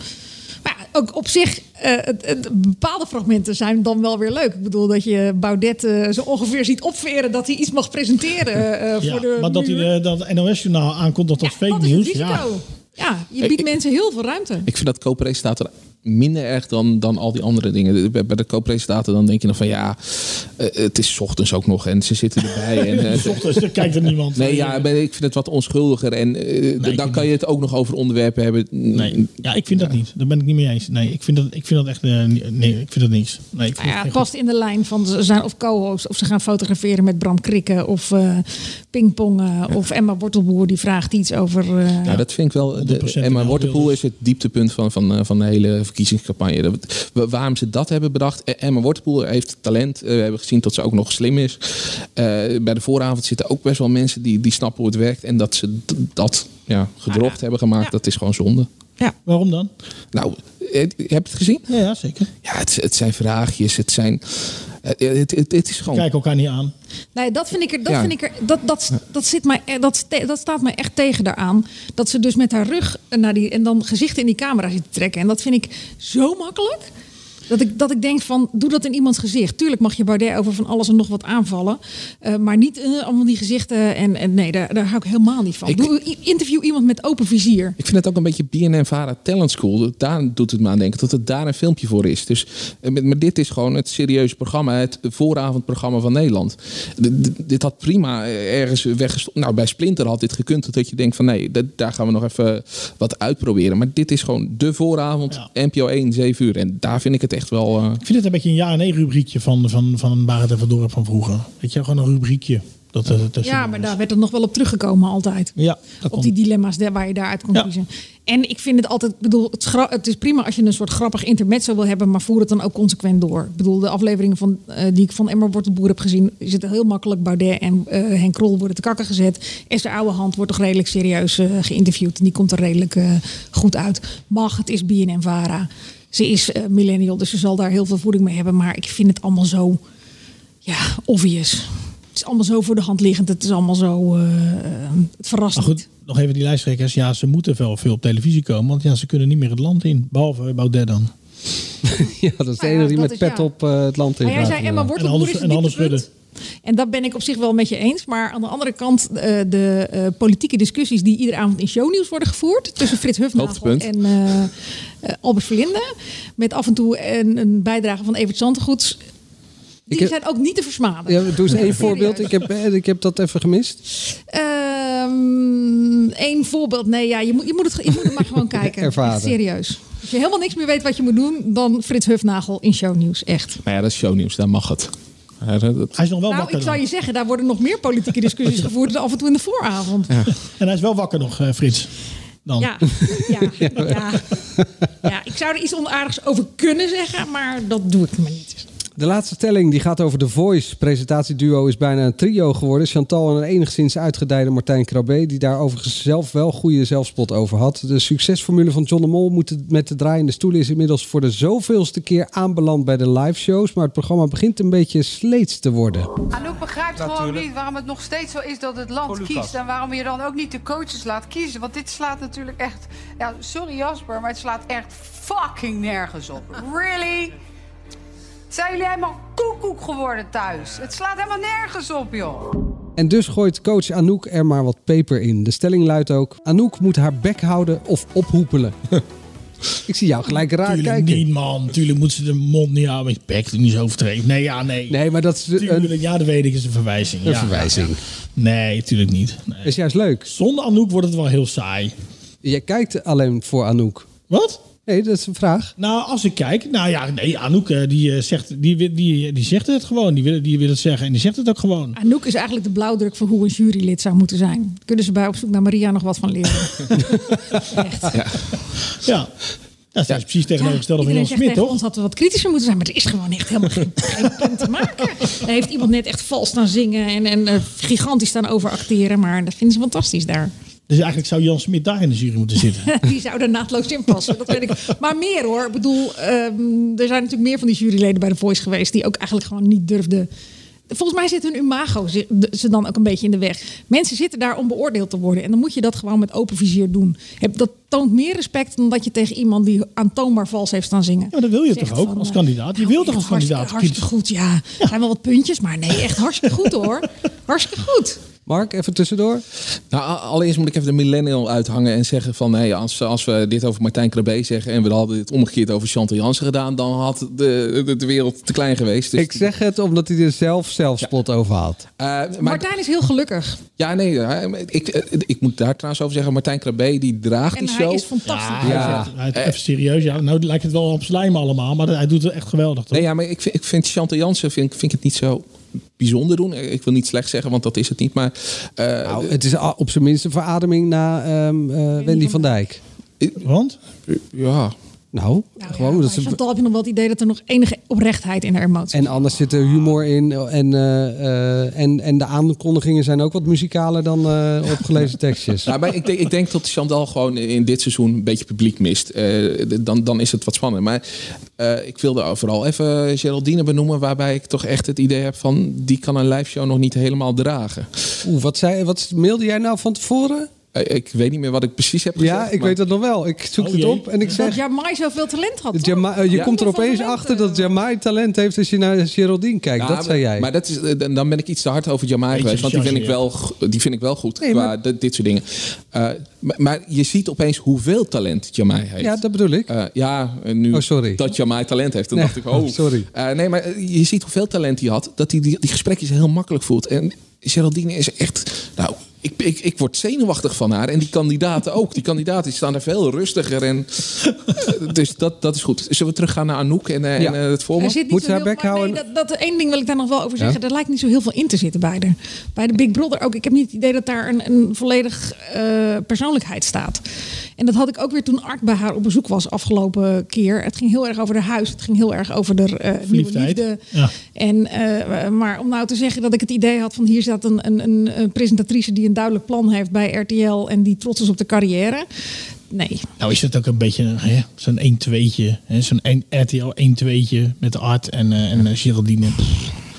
Maar ja, ook op zich, eh, het, het- bepaalde fragmenten zijn dan wel weer leuk. Ik bedoel dat je Baudet eh, zo ongeveer ziet opveren dat hij iets mag presenteren eh, Ja, voor de maar dat hij dat NOS-journaal aankondigt als fake dat is het nieuws. Ja. Ja, je biedt Ik- mensen heel veel ruimte. ik vind dat co-presentator minder erg dan, dan al die andere dingen. Bij bij de co-presentator dan denk je nog van ja, eh, het is 's ochtends ook nog en ze zitten erbij. En, S ochtends, kijkt er niemand. Nee, ja, ik vind het wat onschuldiger. En eh, dan kan je het ook nog over onderwerpen hebben. Nee, ja, ik vind dat niet. Daar ben ik niet mee eens. Nee, ik vind dat, ik vind dat echt. nee, ik vind dat niks. Nee, ik vind Nou ja, het past in de lijn van ze zijn of co-host of ze gaan fotograferen met Bram Krikke of eh pingpongen of Emma Wortelboer die vraagt iets over. eh, Ja, dat vind ik wel. De, 100% Emma heel is het dieptepunt van, van, van de hele verkiezingscampagne. Waarom ze dat hebben bedacht. Eh, Emma Wortelpoel heeft talent. Eh, we hebben gezien dat ze ook nog slim is. Eh, bij de vooravond zitten ook best wel mensen die, die snappen hoe het werkt. En dat ze dat ja, gedrocht hebben gemaakt, dat is gewoon zonde. Waarom dan? Nou, eh, heb je het gezien? Ja, ja zeker. Ja, het, het zijn vraagjes. Het zijn. Eh, Het, het, het is gewoon. Kijk elkaar niet aan. Nee, dat vind ik er. Dat, Ja. vind ik er, dat, dat, dat, zit mij, eh, dat, dat staat mij echt tegen daaraan. Dat ze dus met haar rug naar die. en dan gezichten in die camera zitten trekken. En dat vind ik zo makkelijk. Dat ik, dat ik denk van, doe dat in iemands gezicht. Tuurlijk mag je Baudet over van alles en nog wat aanvallen. eh, maar niet eh, allemaal die gezichten. En, en nee, daar, daar hou ik helemaal niet van. Ik- doe, interview iemand met open vizier. Ik vind het ook een beetje BNN Vara Talent School. Daar doet het me aan denken dat het daar een filmpje voor is. Dus, eh, maar dit is gewoon het serieuze programma, het vooravondprogramma van Nederland. D- dit had prima ergens weggestopt. Nou, bij Splinter had dit gekund dat je denkt van nee, daar gaan we nog even wat uitproberen. Maar dit is gewoon de vooravond, NPO 1, 7 uur. En daar vind ik het echt echt wel... eh, Ik vind het een beetje een ja- en nee-rubriekje van, van, van Barend en van Dorp van vroeger. Weet je, gewoon een rubriekje. Dat, eh, Ja, maar daar werd er nog wel op teruggekomen altijd. Ja, dat Op komt. die dilemma's daar waar je daaruit kon kiezen. En ik vind het altijd, ik bedoel, het, het is prima als je een soort grappig intermezzo wil hebben, maar voer het dan ook consequent door. Ik bedoel, de afleveringen van, eh, die ik van Emma Wortelboer heb gezien, is het heel makkelijk. Baudet en eh, Henk Krol worden te kakken gezet. Esther Ouwehand wordt toch redelijk serieus eh, geïnterviewd. En die komt er redelijk goed uit. Mag, het is BNN-Vara. Ze is eh, millennial, dus ze zal daar heel veel voeding mee hebben. Maar ik vind het allemaal zo, ja, obvious. Het is allemaal zo voor de hand liggend. Het is allemaal zo, eh, eh, het verrast Maar niet. goed, nog even die lijsttrekkers. Ja, ze moeten wel veel op televisie komen. Want ja, ze kunnen niet meer het land in. Behalve Baudet dan. ja, dat is de Nou ja, enige die met pet ja. op het land in Maar jij gaat. zei Emma En anders, is en. En dat ben ik op zich wel met je eens. Maar aan de andere kant, eh, de eh, politieke discussies die iedere avond in shownieuws worden gevoerd. Tussen Frits Hufnagel en eh, eh, Albert Verlinde. Met af en toe een, een bijdrage van Evert Zantegoeds. Die heb- zijn ook niet te versmaden. Ja, doe eens één voorbeeld. Ik heb, ik heb dat even gemist. Eén voorbeeld. Nee, ja, je, moet, je, moet het, je moet het maar gewoon kijken. Ervaren. Serieus. Als je helemaal niks meer weet wat je moet doen, dan Frits Hufnagel in shownieuws. Echt. nou ja, dat is shownieuws, daar mag het. Ja, dat- dat- Hij is nog wel Nou, wakker ik zou je zeggen, daar worden nog meer politieke discussies gevoerd dan af en toe in de vooravond. En hij is wel wakker nog, eh, Frits. Dan. Ja, ja, ja. ja, ik zou er iets onaardigs over kunnen zeggen, maar dat doe ik maar niet. De laatste stelling die gaat over The Voice. Presentatieduo is bijna een trio geworden. Chantal en een enigszins uitgedijde Martijn Krabbe... die daar overigens zelf wel goede zelfspot over had. De succesformule van John de Mol moet het- met de draaiende stoelen... is inmiddels voor de zoveelste keer aanbeland bij de live shows. Maar het programma begint een beetje sleets te worden. Anouk begrijpt gewoon niet waarom het nog steeds zo is dat het land kiest. En waarom je dan ook niet de coaches laat kiezen. Want dit slaat natuurlijk echt... Ja, sorry Jasper, maar het slaat echt fucking nergens op. Really? Zijn jullie helemaal koekoek geworden thuis? Het slaat helemaal nergens op, joh. En dus gooit coach Anouk er maar wat peper in. De stelling luidt ook... Anouk moet haar bek houden of ophoepelen. Ik zie jou gelijk raar Tuurlijk kijken. niet, man. Tuurlijk moet ze de mond niet houden met je bek. Niet zo overdreven. Nee, ja, nee. Nee, maar dat is een, Tuurlijk, ja, dat weet ik. is een verwijzing. een ja, verwijzing. ja. Nee, tuurlijk niet. Nee. is juist leuk. Zonder Anouk wordt het wel heel saai. Jij kijkt alleen voor Anouk. Wat? Nee, dat is een vraag. Nou, als ik kijk, nou ja, nee, Anouk eh, die, eh, zegt, die, die, die, die zegt het gewoon. Die wil, die wil het zeggen en die zegt het ook gewoon. Anouk is eigenlijk de blauwdruk voor hoe een jurylid zou moeten zijn. Kunnen ze bij op zoek naar Maria nog wat van leren? Echt. Ja, dat is precies tegenovergestelde van Iedereen Jan zegt Smit, toch? ons dat we wat kritischer moeten zijn, maar er is gewoon echt helemaal geen, geen punt te maken. Daar heeft iemand net echt vals staan zingen en, en eh, gigantisch staan overacteren, maar dat vinden ze fantastisch daar. Dus eigenlijk zou Jan Smit daar in de jury moeten zitten. Die zou er naadloos in passen, dat weet ik. Maar meer hoor. Ik bedoel, ehm, er zijn natuurlijk meer van die juryleden bij The Voice geweest... die ook eigenlijk gewoon niet durfden... Volgens mij zit hun imago de- ze dan ook een beetje in de weg. Mensen zitten daar om beoordeeld te worden. En dan moet je dat gewoon met open vizier doen. Dat toont meer respect dan dat je tegen iemand die aantoonbaar vals heeft staan zingen. Ja, dat wil je Zegt toch ook van, als eh, kandidaat? Je nou, wil toch als hartstikke- kandidaat Hartstikke goed, ja. Er zijn wel wat puntjes, maar nee, echt hartstikke goed hoor. Hartstikke goed. Mark, even tussendoor. Nou, allereerst moet ik even de millennial uithangen en zeggen van... Nee, als, als we dit over Martijn Krabbe zeggen... en we hadden dit omgekeerd over Chantal Jansen gedaan... dan had de, de, de wereld te klein geweest. Dus, Ik zeg het omdat hij er zelf zelfspot over had. Eh, maar, Martijn is heel gelukkig. ja, nee, hij- ik, eh, ik moet daar trouwens over zeggen... Martijn Krabbe, die draagt En die hij show. is fantastisch. Ja. Hij- Even serieus, ja. Nou lijkt het wel op slijm allemaal, maar hij doet het echt geweldig. Toch? Nee, ja, maar ik vind, ik vind Chantal Jansen vind, vind ik het niet zo bijzonder doen. Ik wil niet slecht zeggen, want dat is het niet. Maar eh, Nou, het is op zijn minst een verademing na ehm, eh, Wendy van Dijk. Want? ja, Nou, gewoon. dat is een- Chantal heb je nog wel het idee dat er nog enige oprechtheid in haar emotie en anders zit er humor in. En, eh, eh, en, en de aankondigingen zijn ook wat muzikaler dan eh, opgelezen tekstjes. Nou, maar ik, denk, ik denk dat Chantal gewoon in dit seizoen een beetje publiek mist. Eh, dan, dan is het wat spannend. Maar eh, ik wilde vooral even Geraldine benoemen... waarbij ik toch echt het idee heb van... die kan een live show nog niet helemaal dragen. Oeh, wat, zei, wat mailde jij nou van tevoren? Eh, ik weet niet meer wat ik precies heb gezegd. Ja, ik maar- weet dat nog wel. Ik zoek Oh, het op en ik Dat zeg... Jamai zoveel talent had. dat eh, je Ja. komt er opeens achter dat eh, Jamai talent heeft als je naar Geraldine kijkt. Dat zei jij. Maar dat is, dan ben ik iets te hard over Jamai geweest. Want die vind, ik wel, die vind ik wel goed. Nee, qua maar- dit, dit soort dingen. Eh, maar, maar je ziet opeens hoeveel talent Jamai heeft. ja, dat bedoel ik. Eh, ja, en nu Oh, sorry. dat Jamai talent heeft. Dan Nee, dacht ik, oh. sorry. Eh, nee, maar je ziet hoeveel talent hij had. Dat hij die, die gesprekjes heel makkelijk voelt. En Geraldine is echt, nou, ik, ik, ik word zenuwachtig van haar. En die kandidaten ook. Die kandidaten staan er veel rustiger. En, eh, dus dat, dat is goed. Zullen we teruggaan naar Anouk en, eh, en eh, het? Er zit niet zo heel veel- nee, dat, dat één ding wil ik daar nog wel over zeggen. Ja? Er lijkt niet zo heel veel in te zitten bij de, bij de Big Brother ook. Ik heb niet het idee dat daar een, een volledig eh, persoonlijkheid staat. En dat had ik ook weer toen Art bij haar op bezoek was afgelopen keer. Het ging heel erg over haar huis. Het ging heel erg over de eh, nieuwe liefde. Ja. En, eh, maar om nou te zeggen dat ik het idee had van hier staat een, een, een, presentatrice die een duidelijk plan heeft bij RTL en die trots is op de carrière. Nee. Nou is het ook een beetje zo'n 1-2'tje. hè, Zo'n 1 RTL 1-2'tje met Art en, eh en Geraldine. Pff.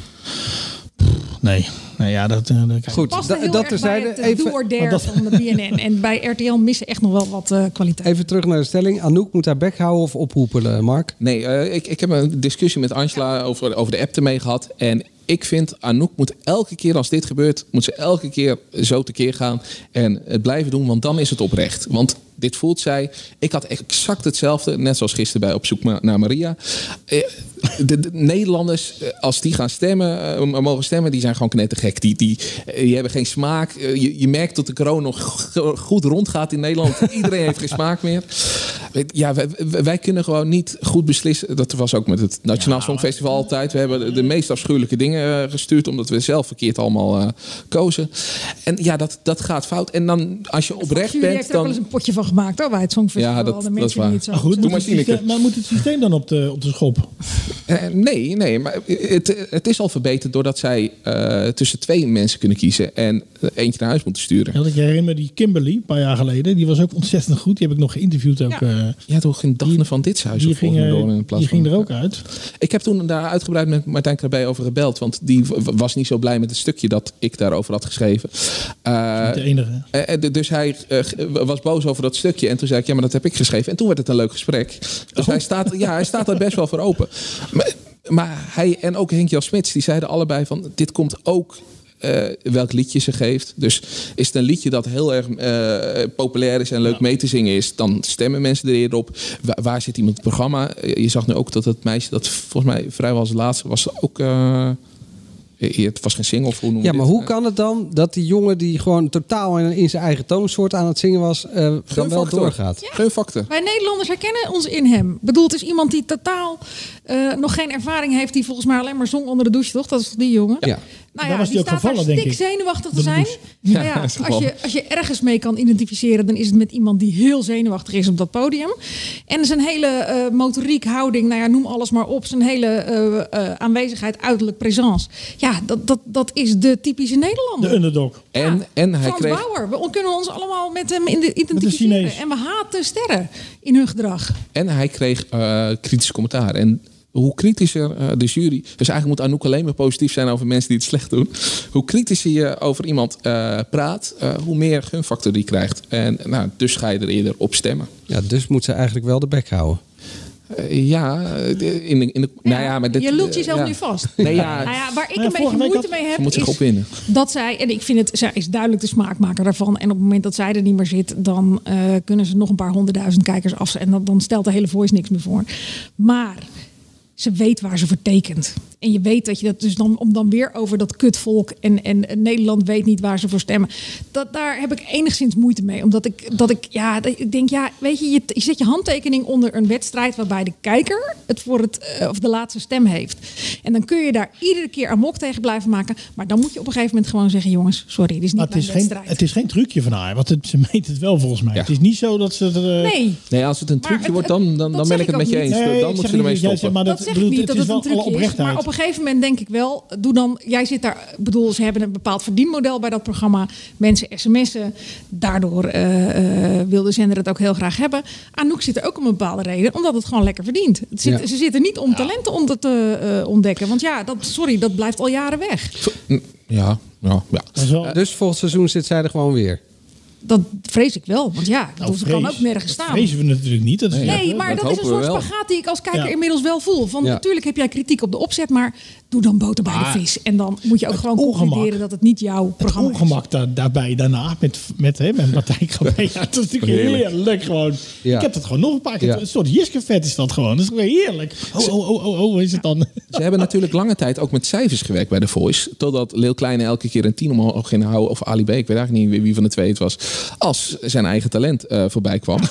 Nee, nou ja, dat... eh, dat Goed, Past heel dat erg terzijde. bij het Even- dat- van de BNN. En bij RTL missen echt nog wel wat eh, kwaliteit. Even terug naar de stelling. Anouk moet haar bek houden of ophoepelen, Mark? Nee, eh, ik, ik heb een discussie met Angela over, over de app ermee gehad. En ik vind, Anouk moet elke keer als dit gebeurt, moet ze elke keer zo tekeer gaan en het blijven doen, want dan is het oprecht. Want dit voelt zij. Ik had exact hetzelfde, net zoals gisteren bij Op zoek naar Maria. Eh, De, de Nederlanders, eh, als die gaan stemmen, eh, mogen stemmen, die zijn gewoon knettergek. Die, die, die hebben geen smaak. Je, je merkt dat de corona nog goed rondgaat in Nederland. Iedereen heeft geen smaak meer. Ja, wij, kunnen gewoon niet goed beslissen. Dat was ook met het Nationaal Songfestival altijd. We hebben de, de meest afschuwelijke dingen eh, gestuurd, omdat we zelf verkeerd allemaal eh, kozen. En ja, dat, dat gaat fout. En dan, als je oprecht bent, heeft er ook wel dan. eens een potje van gemaakt hoor, bij het Songfestival. Ja, dat- is waar. die het zo Maar goed, moet maar het systeem, Tineke. maar moet het systeem dan op de, op de schop? Eh, nee, nee, maar het, het is al verbeterd doordat zij eh, tussen twee mensen kunnen kiezen en eentje naar huis moeten sturen. Ja, dat je herinner me die Kimberly, een paar jaar geleden. Die was ook ontzettend goed. Die heb ik nog geïnterviewd ook. Ja. Ja, toen ging Daphne van die of volgens ging, mij eh, door in plaats die ging van- er ook uit. Ik heb toen daar uitgebreid met Martijn Krabbe over gebeld. Want die was niet zo blij met het stukje dat ik daarover had geschreven. Eh, Niet de enige. eh, eh, dus hij eh, was boos over dat stukje. En toen zei ik, ja, maar dat heb ik geschreven. En toen werd het een leuk gesprek. Dus hij, staat, ja, hij staat er best wel voor open. Maar, maar hij en ook Henk Jan Smits, die zeiden allebei van... dit komt ook eh, welk liedje ze geeft. Dus is het een liedje dat heel erg eh, populair is en leuk mee te zingen is... dan stemmen mensen er eerder op. Wa- waar zit iemand in het programma? Eh, Je zag nu ook dat het meisje dat volgens mij vrijwel als laatste was... ook... eh, eh, het was geen single, of hoe noem je Ja, maar dit? hoe kan het dan dat die jongen die gewoon totaal in, zijn eigen toonsoort aan het zingen was, eh, dan wel doorgaat? Gunfactor. Wij Nederlanders herkennen ons in hem. Ik bedoel, het is iemand die totaal eh, nog geen ervaring heeft, die volgens mij alleen maar zong onder de douche, toch? Dat is toch die jongen? Ja. Nou ja, was die die ook staat gevallen, denk stik ik. zenuwachtig te de zijn. Ja, als, je, als je ergens mee kan identificeren, dan is het met iemand die heel zenuwachtig is op dat podium. En zijn hele eh, motoriek, houding, nou ja, noem alles maar op. Zijn hele eh, eh, aanwezigheid, uiterlijk, présence. Ja, dat, dat, dat is de typische Nederlander. De underdog. En, en hij Frans kreeg... Bauer. We kunnen ons allemaal met hem ide- identificeren. Chinees. En we haten sterren in hun gedrag. En hij kreeg eh kritisch commentaar. En hoe kritischer eh, de jury... Dus eigenlijk moet Anouk alleen maar positief zijn over mensen die het slecht doen. Hoe kritischer je over iemand eh, praat, eh, hoe meer gunfactor die krijgt. En nou, dus ga je er eerder op stemmen. Ja, dus moet ze eigenlijk wel de bek houden. Ja, de- in de, in de, nou ja, maar dit, je lult eh, jezelf ja. nu vast. Nee, ja, Nou ja, waar ik ja, een beetje moeite had- mee heb, ze moet zich is opwinden. dat zij, en ik vind het, zij is duidelijk de smaakmaker daarvan. En op het moment dat zij er niet meer zit, dan eh, kunnen ze nog een paar honderdduizend kijkers af. En dan, dan stelt de hele voice niks meer voor. Maar ze weet waar ze voor tekent. En je weet dat je dat dus dan, om dan weer over dat kutvolk en, en, en Nederland weet niet waar ze voor stemmen. Dat, daar heb ik enigszins moeite mee. Omdat ik, dat ik, ja, dat ik denk, ja, weet je, je, je zet je handtekening onder een wedstrijd waarbij de kijker het voor het, eh, of de laatste stem heeft. En dan kun je daar iedere keer amok tegen blijven maken. Maar dan moet je op een gegeven moment gewoon zeggen, jongens, sorry, dit is niet Maar het mijn is, geen, wedstrijd. het is geen trucje van haar. Want het, ze meet het wel volgens mij. Ja. Het is niet zo dat ze... Het, eh, nee. Nee, als het een trucje het- wordt, dan, dan, dan ben ik het met je niet. eens. Nee, dan moet ze ermee jij stoppen. maar Dat, dat, zeg bedoel, ik niet dat is het een wel alle trucje is. oprechtheid. Een gegeven moment denk ik wel, doe dan, jij zit daar, ik bedoel, ze hebben een bepaald verdienmodel bij dat programma. Mensen sms'en, daardoor eh, eh, wil de zender het ook heel graag hebben. Anouk zit er ook om een bepaalde reden, omdat het gewoon lekker verdient. Het zit, Ja. Ze zitten niet om talenten om te eh, ontdekken. Want ja, dat, sorry, dat blijft al jaren weg. Ja, ja, ja. Dus volgend seizoen zit zij er gewoon weer. Dat vrees ik wel. Want ja, Nou, dat kan vrees. ook nergens Dat staan. vrezen we natuurlijk niet. Dat is Nee, maar dat, is een soort spagaat die ik als kijker Ja. inmiddels wel voel. Van Ja. natuurlijk heb jij kritiek op de opzet, maar doe dan boter bij de vis. En dan moet je ook gewoon ongemak- concluderen dat het niet jouw Het programma is. ongemak daar, daarbij daarna met, met, hè, met Martijn. Ja, dat is natuurlijk Heerlijk. heerlijk gewoon. Ja. Ik heb dat gewoon nog een paar keer. Ja. Een soort Jiske-vet is dat gewoon. Dat is gewoon heerlijk. Oh, oh, oh, oh, oh, is het dan? Ze hebben natuurlijk lange tijd ook met cijfers gewerkt bij The Voice. Totdat Leeuw Kleine elke keer een tien omhoog ging houden. Of Ali B, ik weet eigenlijk niet wie van de twee het was. Als zijn eigen talent eh, voorbij kwam.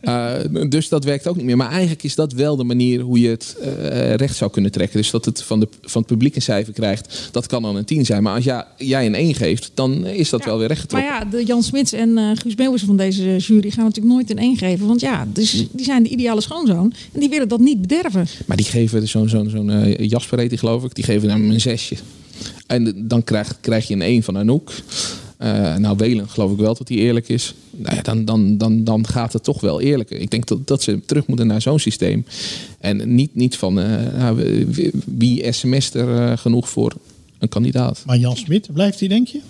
Eh, dus dat werkt ook niet meer. Maar eigenlijk is dat wel de manier hoe je het eh, recht zou kunnen trekken. Dus dat het van, de, van het publiek een cijfer krijgt. Dat kan dan een 10 zijn. Maar als ja, jij een 1 geeft, dan is dat wel weer Maar rechtgetrokken. ja, de Jan Smits en Guus Meeuwis van deze jury gaan natuurlijk nooit een één geven. Want ja, dus die zijn de ideale schoonzoon. En die willen dat niet bederven. Maar die geven zo'n zo'n zo'n Jasper heet die, geloof ik. Die geven hem een zesje. En dan krijg, krijg je een 1 van Anouk. Eh, nou, Welen geloof ik wel dat hij eerlijk is. Nou ja, dan, dan, dan, dan gaat het toch wel eerlijker. Ik denk dat, dat ze terug moeten naar zo'n systeem. En niet, niet van eh, nou, wie, sms er eh, genoeg voor een kandidaat. Maar Jan Smit, blijft hij, denk je?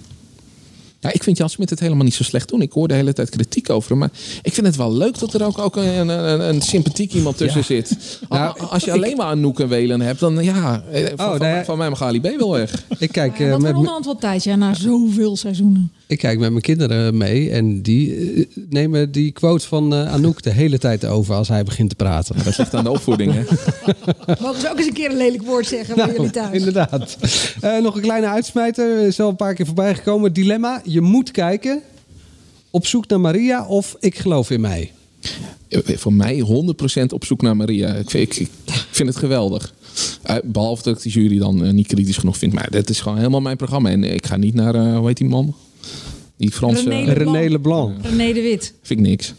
Ja, ik vind Jan Smit het helemaal niet zo slecht doen. Ik hoor de hele tijd kritiek over hem. Maar ik vind het wel leuk dat er ook, ook een, een, een sympathiek iemand tussen Ja. zit. Nou, als je alleen maar Anouk en Welen hebt, dan ja, eh, van, Oh, van, nou mij mag Ali B wel weg. Ik kijk, Ja, eh, met, onderhand wel tijd, ja, na zoveel seizoenen. ik kijk met mijn kinderen mee en die eh, nemen die quote van eh, Anouk de hele tijd over als hij begint te praten. Dat ligt aan de opvoeding, hè? Mogen ze ook eens een keer een lelijk woord zeggen bij Nou, jullie thuis? inderdaad. Eh, nog een kleine uitsmijter, is al een paar keer voorbij gekomen. Dilemma, je moet kijken. Op zoek naar Maria of ik geloof in mij. Eh, Voor mij 100% op zoek naar Maria. Ik vind, ik, ik vind het geweldig. Eh, behalve dat ik die jury dan eh, niet kritisch genoeg vind. Maar dat is gewoon helemaal mijn programma. En ik ga niet naar, hoe heet die man? Die Franse... René Leblanc. René Leblanc. René de Wit. Vind ik niks.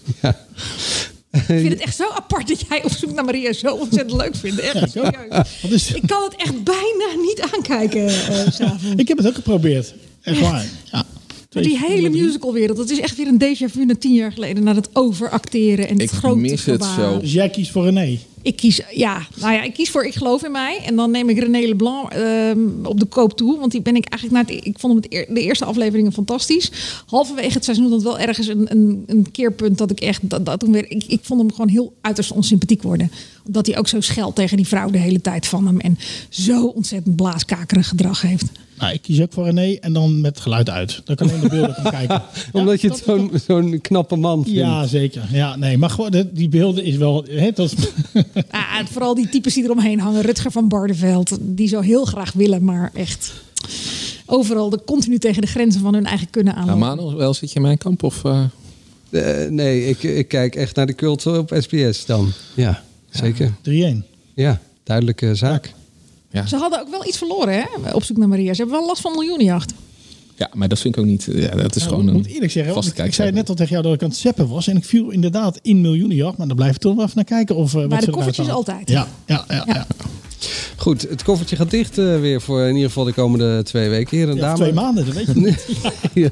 Ik vind het echt zo apart dat jij op zoek naar Maria zo ontzettend leuk vindt. Echt serieus. Ik kan het echt bijna niet aankijken eh. Ik heb het ook geprobeerd. Echt waar. Ja. Maar die hele musicalwereld, dat is echt weer een déjà vu naar tien jaar geleden. Naar het overacteren en het Ik grote mis het zo. Dus jij kiest voor René. Ik kies, ja, nou ja, ik kies voor Ik geloof in mij. En dan neem ik René Leblanc ehm, op de koop toe. Want die ben ik eigenlijk na het, ik vond hem eer- de eerste afleveringen fantastisch. Halverwege het seizoen had wel ergens een, een, een keerpunt dat ik echt, dat, dat toen weer, ik, ik vond hem gewoon heel uiterst onsympathiek worden. Omdat hij ook zo scheldt tegen die vrouw de hele tijd van hem. En zo ontzettend blaaskakerig gedrag heeft. Nou, ik kies ook voor René en dan met geluid uit. Dan kan alleen de beelden gaan kijken. Omdat je het zo'n zo'n knappe man vindt. Ja, zeker. Ja, nee, maar gewoon, de- die beelden is wel... Hè, dat is, Ah, en vooral die types die eromheen hangen. Rutger van Barneveld. Die zo heel graag willen, maar echt overal de, continu tegen de grenzen van hun eigen kunnen Nou, aanlopen. Manuel, zit je in mijn kamp? Of, eh? Eh, nee, ik, ik kijk echt naar de cult op SBS dan. Ja, zeker. 3-1. Ja, duidelijke zaak. Ja. Ze hadden ook wel iets verloren hè, op zoek naar Maria. Ze hebben wel last van miljoenenjacht. ja, maar dat vind ik ook niet. Ja, dat is Nou, gewoon ik een moet eerlijk zeggen, ik, ik zei net al tegen jou dat ik aan het zeppen was. En ik viel inderdaad in miljoenenjacht. Maar daar blijf ik toch wel even naar kijken. Of, eh, wat Bij ze de koffertjes altijd. Ja, ja, ja. ja. Goed, het koffertje gaat dicht eh, weer voor in ieder geval de komende twee weken. Hier en Ja, dame. twee maanden, dat weet je niet. Ja.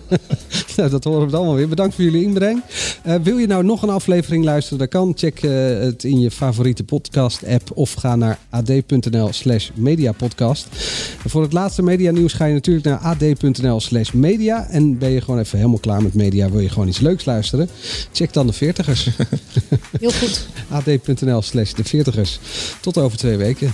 nou, dat horen we het allemaal weer. Bedankt voor jullie inbreng. Eh, wil je nou nog een aflevering luisteren? Dan kan. Check eh, het in je favoriete podcast-app of ga naar ad.nl slash mediapodcast. En voor het laatste media nieuws ga je natuurlijk naar ad.nl slash media. En ben je gewoon even helemaal klaar met media, wil je gewoon iets leuks luisteren? Check dan de veertigers. Heel goed. ad.nl slash de veertigers. Tot over twee weken,